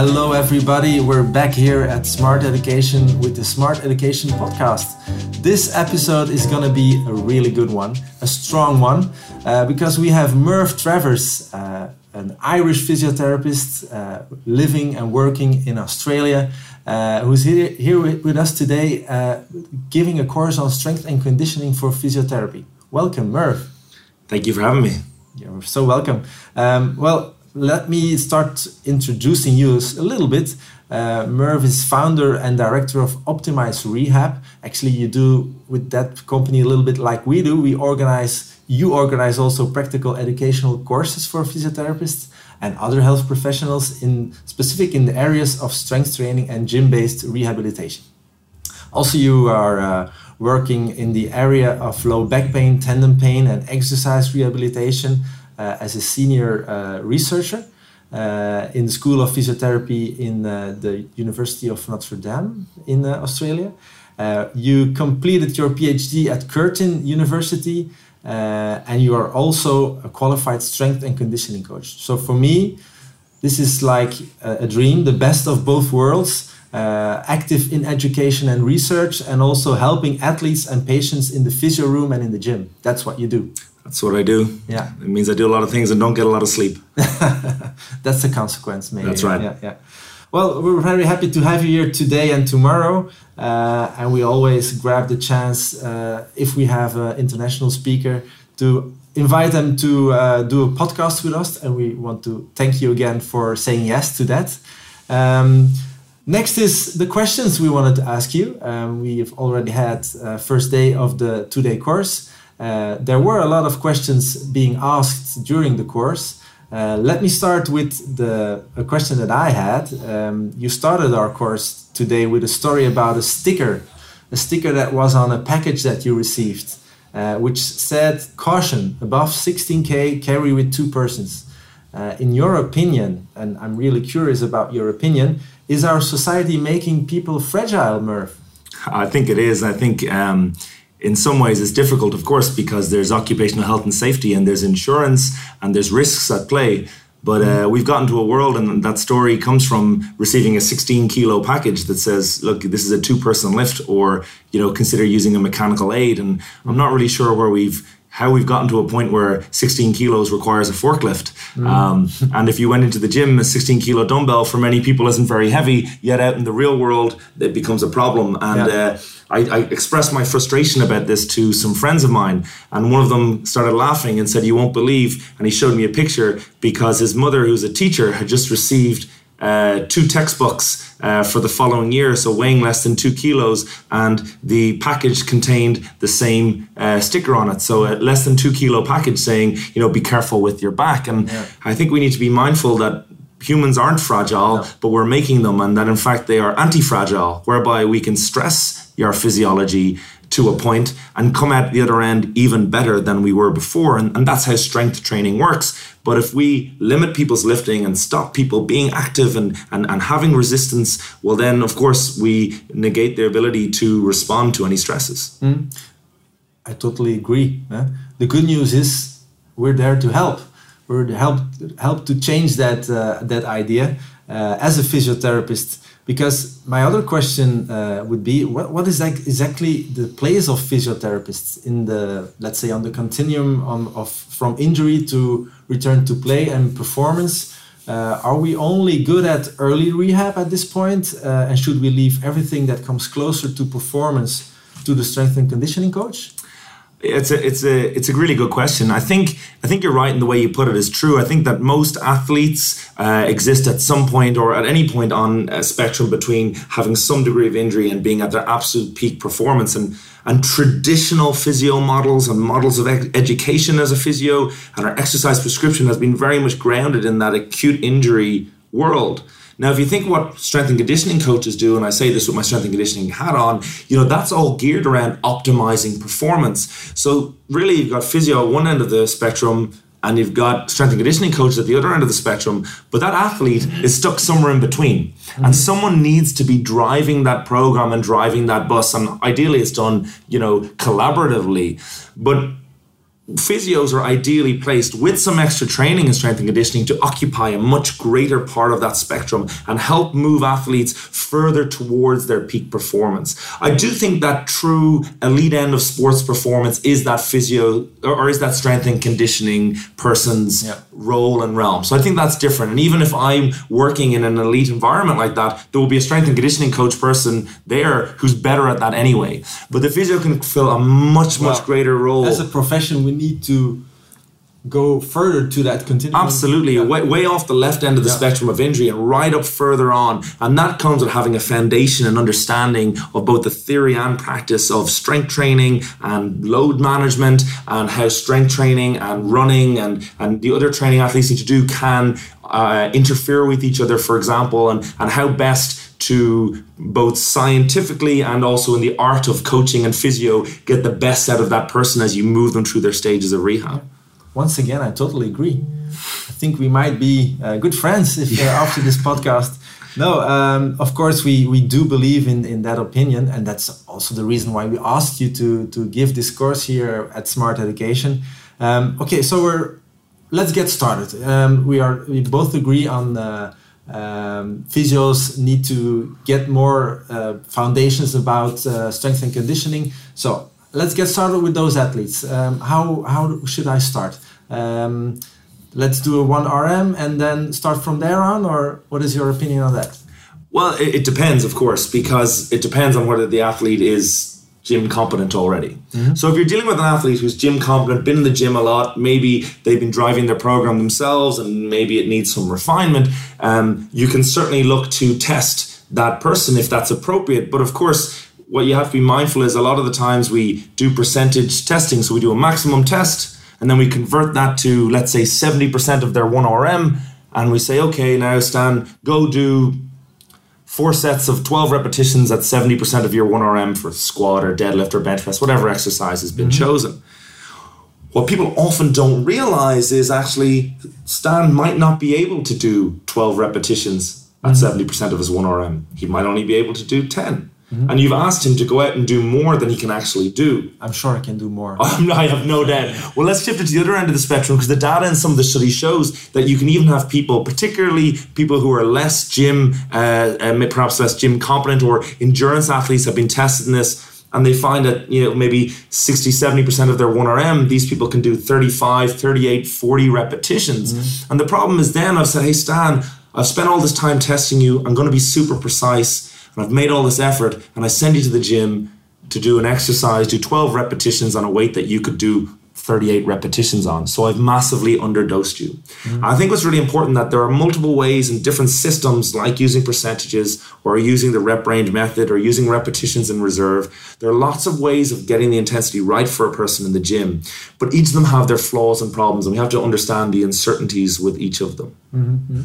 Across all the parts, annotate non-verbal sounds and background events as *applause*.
Hello, everybody. We're back here at Smart Education with the Smart Education podcast. This episode is going to be a really good one, a strong one, uh, because we have Merv Travers, uh, an Irish physiotherapist uh, living and working in Australia, uh, who's here, here with us today uh, giving a course on strength and conditioning for physiotherapy. Welcome, Merv. Thank you for having me. You're so welcome. Um, well, let me start introducing you a little bit. Uh, Merv is founder and director of Optimize Rehab. Actually, you do with that company a little bit like we do. We organize, you organize also practical educational courses for physiotherapists and other health professionals in specific in the areas of strength training and gym-based rehabilitation. Also, you are uh, working in the area of low back pain, tendon pain, and exercise rehabilitation as a senior uh, researcher uh, in the School of Physiotherapy in the University of Notre Dame in Australia. you completed your PhD at Curtin University, and you are also a qualified strength and conditioning coach. So for me, this is like a, a dream, the best of both worlds. Uh, active in education and research, and also helping athletes and patients in the physio room and in the gym. That's what you do. That's what I do. Yeah. It means I do a lot of things and don't get a lot of sleep. *laughs* That's the consequence, maybe. That's right. Yeah, yeah. Well, we're very happy to have you here today and tomorrow. Uh, and we always grab the chance, uh, if we have an international speaker, to invite them to uh, do a podcast with us. And we want to thank you again for saying yes to that. Um, next is the questions we wanted to ask you. Um, we've already had uh, first day of the two-day course. Uh, there were a lot of questions being asked during the course. Uh, let me start with the a question that I had. Um, you started our course today with a story about a sticker, a sticker that was on a package that you received, uh, which said "Caution: Above 16k, carry with two persons." Uh, in your opinion, and I'm really curious about your opinion, is our society making people fragile, Merv? I think it is. I think. Um, in some ways it's difficult, of course, because there's occupational health and safety and there's insurance and there's risks at play. But uh, we've gotten to a world, and that story comes from receiving a 16 kilo package that says, "Look, this is a two person lift," or you know, consider using a mechanical aid. And I'm not really sure where we've how we've gotten to a point where 16 kilos requires a forklift. Mm. Um, and if you went into the gym, a 16 kilo dumbbell for many people isn't very heavy, yet out in the real world, it becomes a problem. And yeah. uh, I, I, expressed my frustration about this to some friends of mine. And one of them started laughing and said, You won't believe. And he showed me a picture because his mother, who's a teacher, had just received uh, two textbooks uh, for the following year, so weighing less than two kilos, and the package contained the same uh, sticker on it, so a less than two kilo package saying, you know, be careful with your back. And yeah. I think we need to be mindful that humans aren't fragile, no. but we're making them, and that in fact they are anti fragile, whereby we can stress your physiology to a point and come out the other end even better than we were before. And, and that's how strength training works. But if we limit people's lifting and stop people being active and, and, and having resistance, well, then of course we negate their ability to respond to any stresses. Mm. I totally agree. Eh? The good news is we're there to help. We're to help help to change that uh, that idea. Uh, as a physiotherapist, because my other question uh, would be what, what is like exactly the place of physiotherapists in the let's say on the continuum on, of from injury to return to play and performance? Uh, are we only good at early rehab at this point uh, and should we leave everything that comes closer to performance to the strength and conditioning coach it's a it's a it's a really good question. I think I think you're right in the way you put it is true. I think that most athletes uh, exist at some point or at any point on a spectrum between having some degree of injury and being at their absolute peak performance. And and traditional physio models and models of ed- education as a physio and our exercise prescription has been very much grounded in that acute injury world. Now, if you think what strength and conditioning coaches do, and I say this with my strength and conditioning hat on, you know, that's all geared around optimizing performance. So really you've got physio at one end of the spectrum and you've got strength and conditioning coaches at the other end of the spectrum, but that athlete is stuck somewhere in between. Mm-hmm. And someone needs to be driving that program and driving that bus. And ideally it's done, you know, collaboratively. But physios are ideally placed with some extra training and strength and conditioning to occupy a much greater part of that spectrum and help move athletes further towards their peak performance. I do think that true elite end of sports performance is that physio or is that strength and conditioning person's yeah. role and realm. So I think that's different. And even if I'm working in an elite environment like that, there will be a strength and conditioning coach person there who's better at that anyway. But the physio can fill a much, much well, greater role. As a profession, we need to go further to that continuum. Absolutely, yeah. way, way off the left end of the yeah. spectrum of injury and right up further on. And that comes with having a foundation and understanding of both the theory and practice of strength training and load management and how strength training and running and, and the other training athletes need to do can uh, interfere with each other, for example, and, and how best to both scientifically and also in the art of coaching and physio get the best out of that person as you move them through their stages of rehab. Once again, I totally agree. I think we might be uh, good friends if uh, after this podcast. No, um, of course we, we do believe in, in that opinion, and that's also the reason why we asked you to to give this course here at Smart Education. Um, okay, so we're let's get started. Um, we are we both agree on. Uh, um, physios need to get more uh, foundations about uh, strength and conditioning. So let's get started with those athletes. Um, how how should I start? Um, let's do a one RM and then start from there on, or what is your opinion on that? Well, it, it depends, of course, because it depends on whether the athlete is gym competent already. Mm-hmm. So if you're dealing with an athlete who's gym competent, been in the gym a lot, maybe they've been driving their program themselves, and maybe it needs some refinement, um, you can certainly look to test that person if that's appropriate. But of course, what you have to be mindful is a lot of the times we do percentage testing. So we do a maximum test and then we convert that to, let's say, 70% of their 1RM. And we say, okay, now Stan, go do four sets of 12 repetitions at 70% of your 1RM for squat or deadlift or bench press, whatever exercise has been mm-hmm. chosen. What people often don't realize is actually Stan might not be able to do 12 repetitions at mm-hmm. 70% of his 1RM. He might only be able to do 10. Mm-hmm. And you've asked him to go out and do more than he can actually do. I'm sure I can do more. *laughs* I have no doubt. Well, let's shift it to the other end of the spectrum because the data in some of the studies shows that you can even have people, particularly people who are less gym, uh, uh, perhaps less gym competent or endurance athletes, have been tested in this and they find that you know maybe 60 70% of their 1rm these people can do 35 38 40 repetitions mm-hmm. and the problem is then i've said hey stan i've spent all this time testing you i'm going to be super precise and I've made all this effort and I send you to the gym to do an exercise, do 12 repetitions on a weight that you could do 38 repetitions on. So I've massively underdosed you. Mm-hmm. I think what's really important that there are multiple ways and different systems like using percentages or using the rep range method or using repetitions in reserve. There are lots of ways of getting the intensity right for a person in the gym, but each of them have their flaws and problems and we have to understand the uncertainties with each of them. Mm-hmm.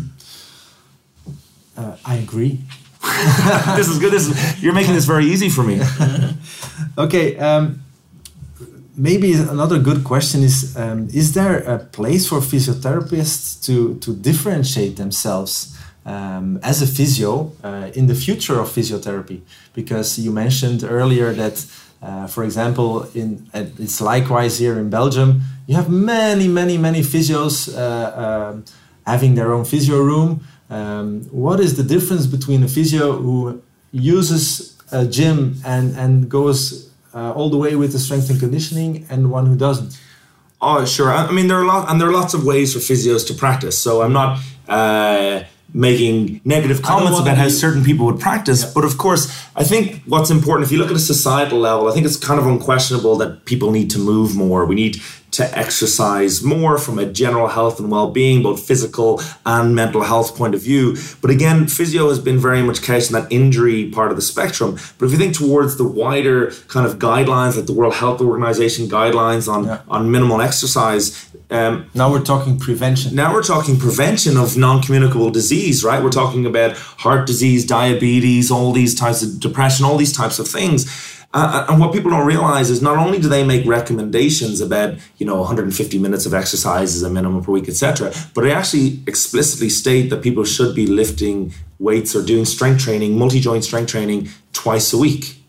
Uh, I agree. *laughs* this is good. This is, you're making this very easy for me. *laughs* okay. Um, maybe another good question is: um, Is there a place for physiotherapists to to differentiate themselves um, as a physio uh, in the future of physiotherapy? Because you mentioned earlier that. Uh, for example, in uh, it's likewise here in Belgium. You have many, many, many physios uh, um, having their own physio room, um, what is the difference between a physio who uses a gym and, and goes uh, all the way with the strength and conditioning and one who doesn't? Oh, sure. I mean, there are a lot, and there are lots of ways for physios to practice. So I'm not uh, making negative comments about how certain people would practice. Yeah. But of course, I think what's important, if you look at a societal level, I think it's kind of unquestionable that people need to move more. We need to exercise more from a general health and well-being, both physical and mental health point of view. But again, physio has been very much couched in that injury part of the spectrum. But if you think towards the wider kind of guidelines, like the World Health Organization guidelines on, yeah. on minimal exercise, um, now we're talking prevention. Now we're talking prevention of non-communicable disease, right? We're talking about heart disease, diabetes, all these types of depression, all these types of things. Uh, and what people don't realize is not only do they make recommendations about you know 150 minutes of exercise as a minimum per week, etc., but they actually explicitly state that people should be lifting weights or doing strength training, multi-joint strength training twice a week.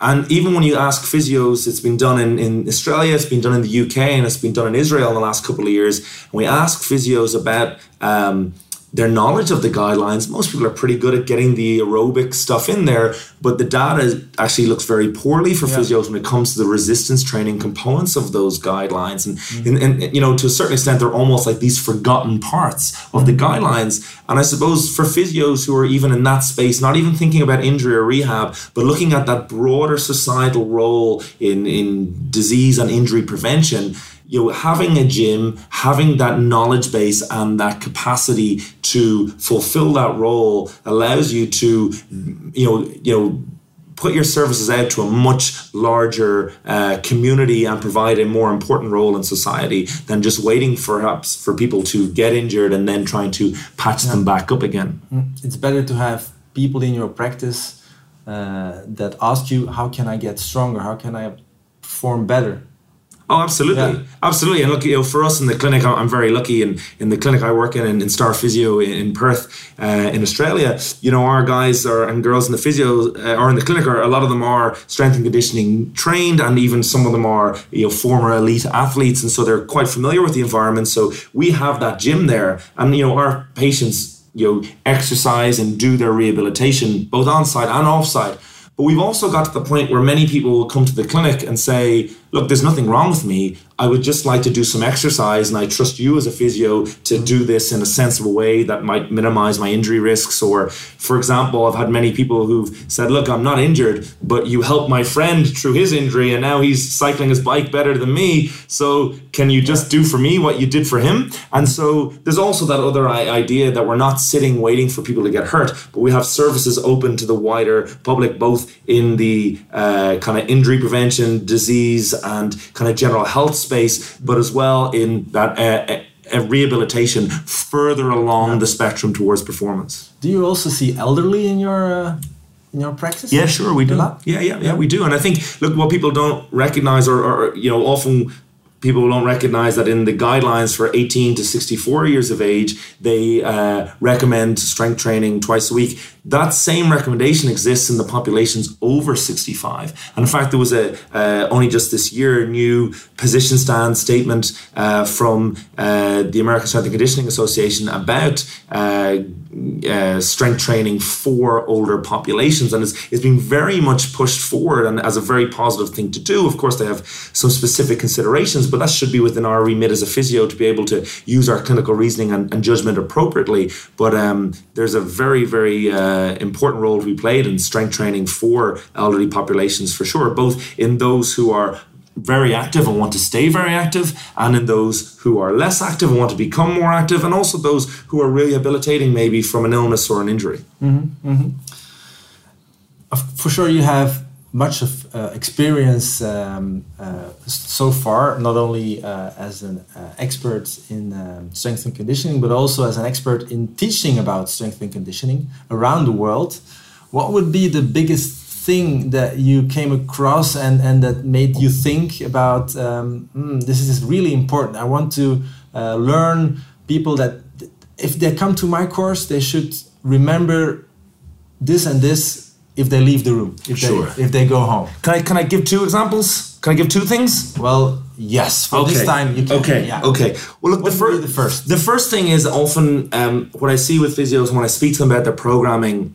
And even when you ask physios, it's been done in, in Australia, it's been done in the UK, and it's been done in Israel in the last couple of years. And we ask physios about um, their knowledge of the guidelines. Most people are pretty good at getting the aerobic stuff in there, but the data actually looks very poorly for yeah. physios when it comes to the resistance training components of those guidelines. And, mm-hmm. and, and, you know, to a certain extent, they're almost like these forgotten parts of the guidelines. And I suppose for physios who are even in that space, not even thinking about injury or rehab, but looking at that broader societal role in, in disease and injury prevention, you know, having a gym, having that knowledge base and that capacity to fulfill that role allows you to, you know, you know, put your services out to a much larger uh, community and provide a more important role in society than just waiting for perhaps for people to get injured and then trying to patch yeah. them back up again. Mm. It's better to have people in your practice uh, that ask you, how can I get stronger? How can I perform better? Oh, absolutely, yeah. absolutely. And look, you know, for us in the clinic, I'm very lucky. In in the clinic I work in, in, Star Physio in, Perth, uh, in Australia, you know, our guys are and girls in the physio uh, or in the clinic are a lot of them are strength and conditioning trained, and even some of them are you know former elite athletes, and so they're quite familiar with the environment. So we have that gym there, and you know, our patients you know exercise and do their rehabilitation both on site and off site. But we've also got to the point where many people will come to the clinic and say, look, there's nothing wrong with me. I would just like to do some exercise, and I trust you as a physio to do this in a sensible way that might minimize my injury risks. Or, for example, I've had many people who've said, Look, I'm not injured, but you helped my friend through his injury, and now he's cycling his bike better than me. So, can you just do for me what you did for him? And so, there's also that other idea that we're not sitting waiting for people to get hurt, but we have services open to the wider public, both in the uh, kind of injury prevention, disease, and kind of general health space, but as well in that uh, uh, rehabilitation further along yeah. the spectrum towards performance. Do you also see elderly in your? Uh in your practice? Yeah, sure, we do. Yeah, yeah, yeah, we do. And I think, look, what people don't recognize, or, or, you know, often people don't recognize that in the guidelines for 18 to 64 years of age, they uh, recommend strength training twice a week. That same recommendation exists in the populations over 65. And in fact, there was a uh, only just this year new position stand statement uh, from uh, the American Strength and Conditioning Association about uh, uh, strength training for older populations, and it's, it's been very much pushed forward and as a very positive thing to do. Of course, they have some specific considerations, but that should be within our remit as a physio to be able to use our clinical reasoning and, and judgment appropriately. But um, there's a very, very uh, important role to be played in strength training for elderly populations for sure, both in those who are very active and want to stay very active, and in those who are less active and want to become more active, and also those who are rehabilitating maybe from an illness or an injury. Mm-hmm, mm-hmm. For sure, you have much of uh, experience um, uh, so far, not only uh, as an uh, expert in um, strength and conditioning, but also as an expert in teaching about strength and conditioning around the world. What would be the biggest thing that you came across and, and that made you think about um, mm, this is really important? I want to uh, learn people that if they come to my course, they should remember this and this if they leave the room, if sure. they if they go home. Can I can I give two examples? Can I give two things? Well, yes. For okay. this time, you can. Okay. Yeah. Okay. Well, look. The, fir- the first. The first thing is often um, what I see with physios when I speak to them about their programming.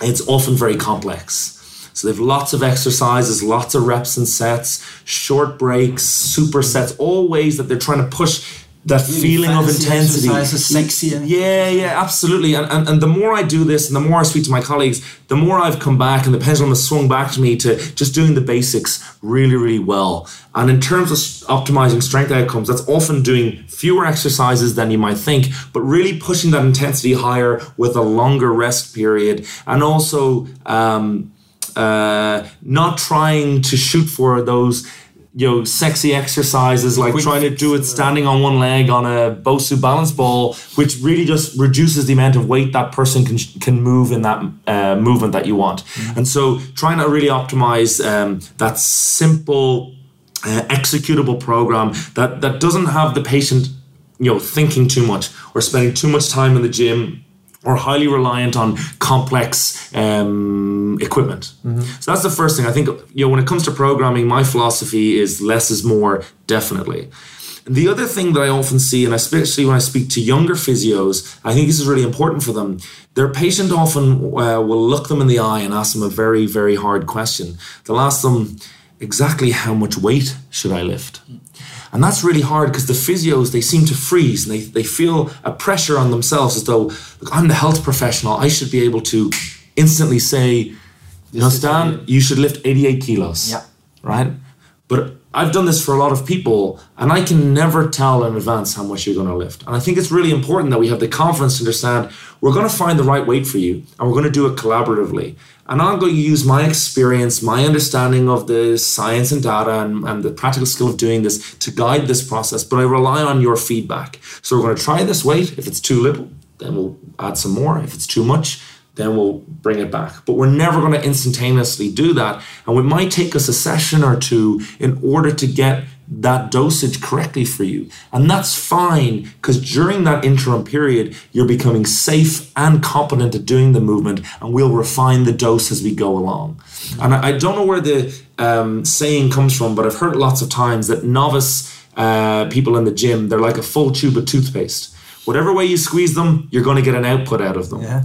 It's often very complex. So they have lots of exercises, lots of reps and sets, short breaks, supersets, all ways that they're trying to push that really feeling of intensity. Sexy. Yeah, yeah, absolutely. And, and and the more I do this and the more I speak to my colleagues, the more I've come back and the pendulum has swung back to me to just doing the basics really, really well. And in terms of optimizing strength outcomes, that's often doing fewer exercises than you might think, but really pushing that intensity higher with a longer rest period. And also um, uh, not trying to shoot for those you know, sexy exercises like Quick trying to do it standing on one leg on a Bosu balance ball, which really just reduces the amount of weight that person can can move in that uh, movement that you want. Mm-hmm. And so, trying to really optimize um, that simple, uh, executable program that that doesn't have the patient, you know, thinking too much or spending too much time in the gym or highly reliant on complex um, equipment. So that's the first thing. I think you know when it comes to programming, my philosophy is less is more, definitely. The other thing that I often see, and especially when I speak to younger physios, I think this is really important for them. Their patient often uh, will look them in the eye and ask them a very, very hard question. They'll ask them exactly how much weight should I lift? And that's really hard because the physios, they seem to freeze and they, they feel a pressure on themselves as though, I'm the health professional. I should be able to instantly say, you know, Stan, you should lift 88 kilos. Yeah. Right? But I've done this for a lot of people and I can never tell in advance how much you're going to lift. And I think it's really important that we have the confidence to understand we're going to find the right weight for you and we're going to do it collaboratively. And I'm going to use my experience, my understanding of the science and data and, and the practical skill of doing this to guide this process, but I rely on your feedback. So we're going to try this weight. If it's too little, then we'll add some more. If it's too much, then we'll bring it back. But we're never going to instantaneously do that. And it might take us a session or two in order to get that dosage correctly for you. And that's fine because during that interim period, you're becoming safe and competent at doing the movement, and we'll refine the dose as we go along. And I, don't know where the um, saying comes from, but I've heard lots of times that novice uh, people in the gym, they're like a full tube of toothpaste. Whatever way you squeeze them, you're going to get an output out of them. Yeah.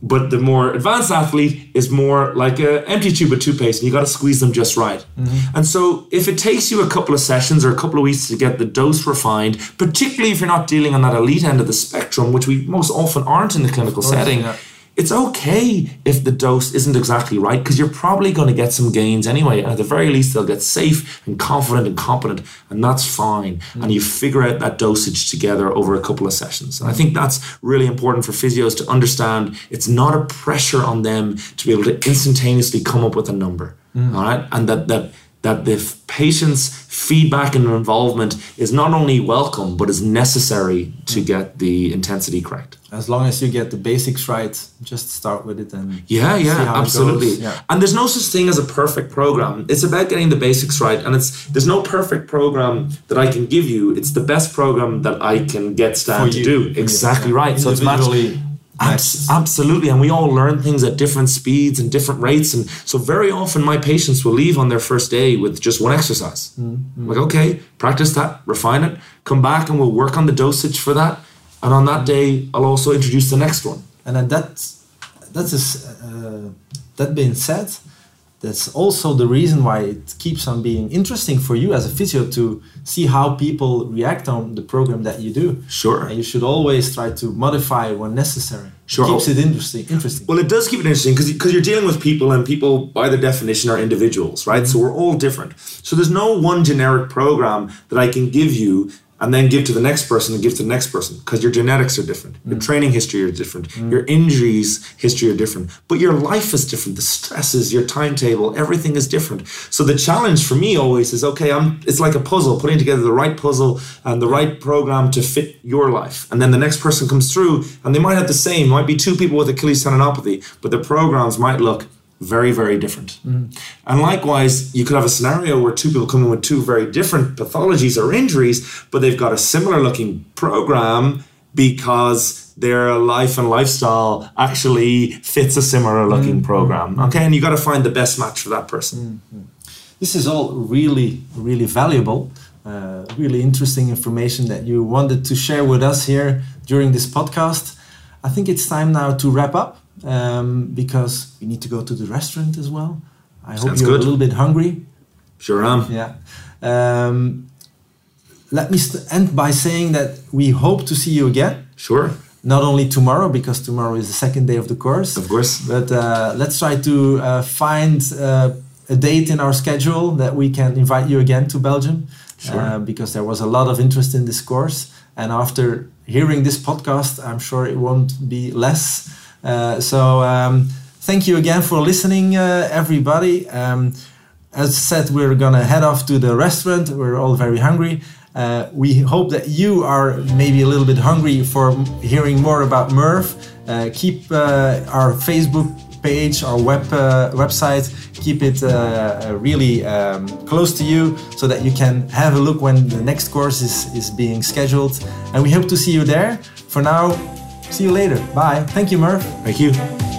But the more advanced athlete is more like an empty tube of toothpaste, and you got to squeeze them just right. Mm-hmm. And so, if it takes you a couple of sessions or a couple of weeks to get the dose refined, particularly if you're not dealing on that elite end of the spectrum, which we most often aren't in the clinical setting, yeah. It's okay if the dose isn't exactly right because you're probably going to get some gains anyway. And at the very least, they'll get safe and confident and competent, and that's fine. Mm. And you figure out that dosage together over a couple of sessions. And I think that's really important for physios to understand it's not a pressure on them to be able to instantaneously come up with a number. Mm. All right. And that, that, that the f- patient's feedback and involvement is not only welcome, but is necessary to mm. get the intensity correct. As long as you get the basics right, just start with it and Yeah, yeah, absolutely. Yeah. And there's no such thing as a perfect program. It's about getting the basics right, and it's there's no perfect program that I can give you. It's the best program that I can get Stan to do. Exactly yeah. right. So it's matched. Abs- absolutely, and we all learn things at different speeds and different rates, and so very often my patients will leave on their first day with just one exercise. Mm-hmm. Like, okay, practice that, refine it, come back, and we'll work on the dosage for that. And on that day, I'll also introduce the next one. And then that that is uh, that being said, that's also the reason why it keeps on being interesting for you as a physio to see how people react on the program that you do. Sure. And you should always try to modify when necessary. Sure. Keeps it interesting. Interesting. Well, it does keep it interesting because because you're dealing with people, and people, by their definition, are individuals, right? So mm-hmm. we're all different. So there's no one generic program that I can give you and then give to the next person and give to the next person because your genetics are different, your mm. training history are different, mm. your injuries history are different, but your life is different. The stresses, your timetable, everything is different. So the challenge for me always is okay. I'm. It's like a puzzle, putting together the right puzzle and the right program to fit your life, and then the next person comes through, and they might have the same. Might be two people with Achilles tendinopathy, but the programs might look very, very different. Mm-hmm. And likewise, you could have a scenario where two people come in with two very different pathologies or injuries, but they've got a similar looking program because their life and lifestyle actually fits a similar looking mm-hmm. program. Mm-hmm. Okay, and you got to find the best match for that person. This is all really, really valuable, uh, really interesting information that you wanted to share with us here during this podcast. I think it's time now to wrap up um, because we need to go to the restaurant as well. I hope Sounds you're good. a little bit hungry. Sure am. Yeah. Um, let me st- end by saying that we hope to see you again. Sure, Not only tomorrow, because tomorrow is the second day of the course. of course. But uh, let's try to uh, find uh, a date in our schedule that we can invite you again to Belgium, Sure. uh, because there was a lot of interest in this course. And after hearing this podcast, I'm sure it won't be less. Uh, so um, thank you again for listening, uh, everybody. Um, as said, we're gonna head off to the restaurant. We're all very hungry. Uh, we hope that you are maybe a little bit hungry for hearing more about Merv. Uh, keep uh, our Facebook page, our web uh, website, keep it really um, close to you so that you can have a look when the next course is, is being scheduled. And we hope to see you there. For now, See you later. Bye. Thank you, Merv. Thank you.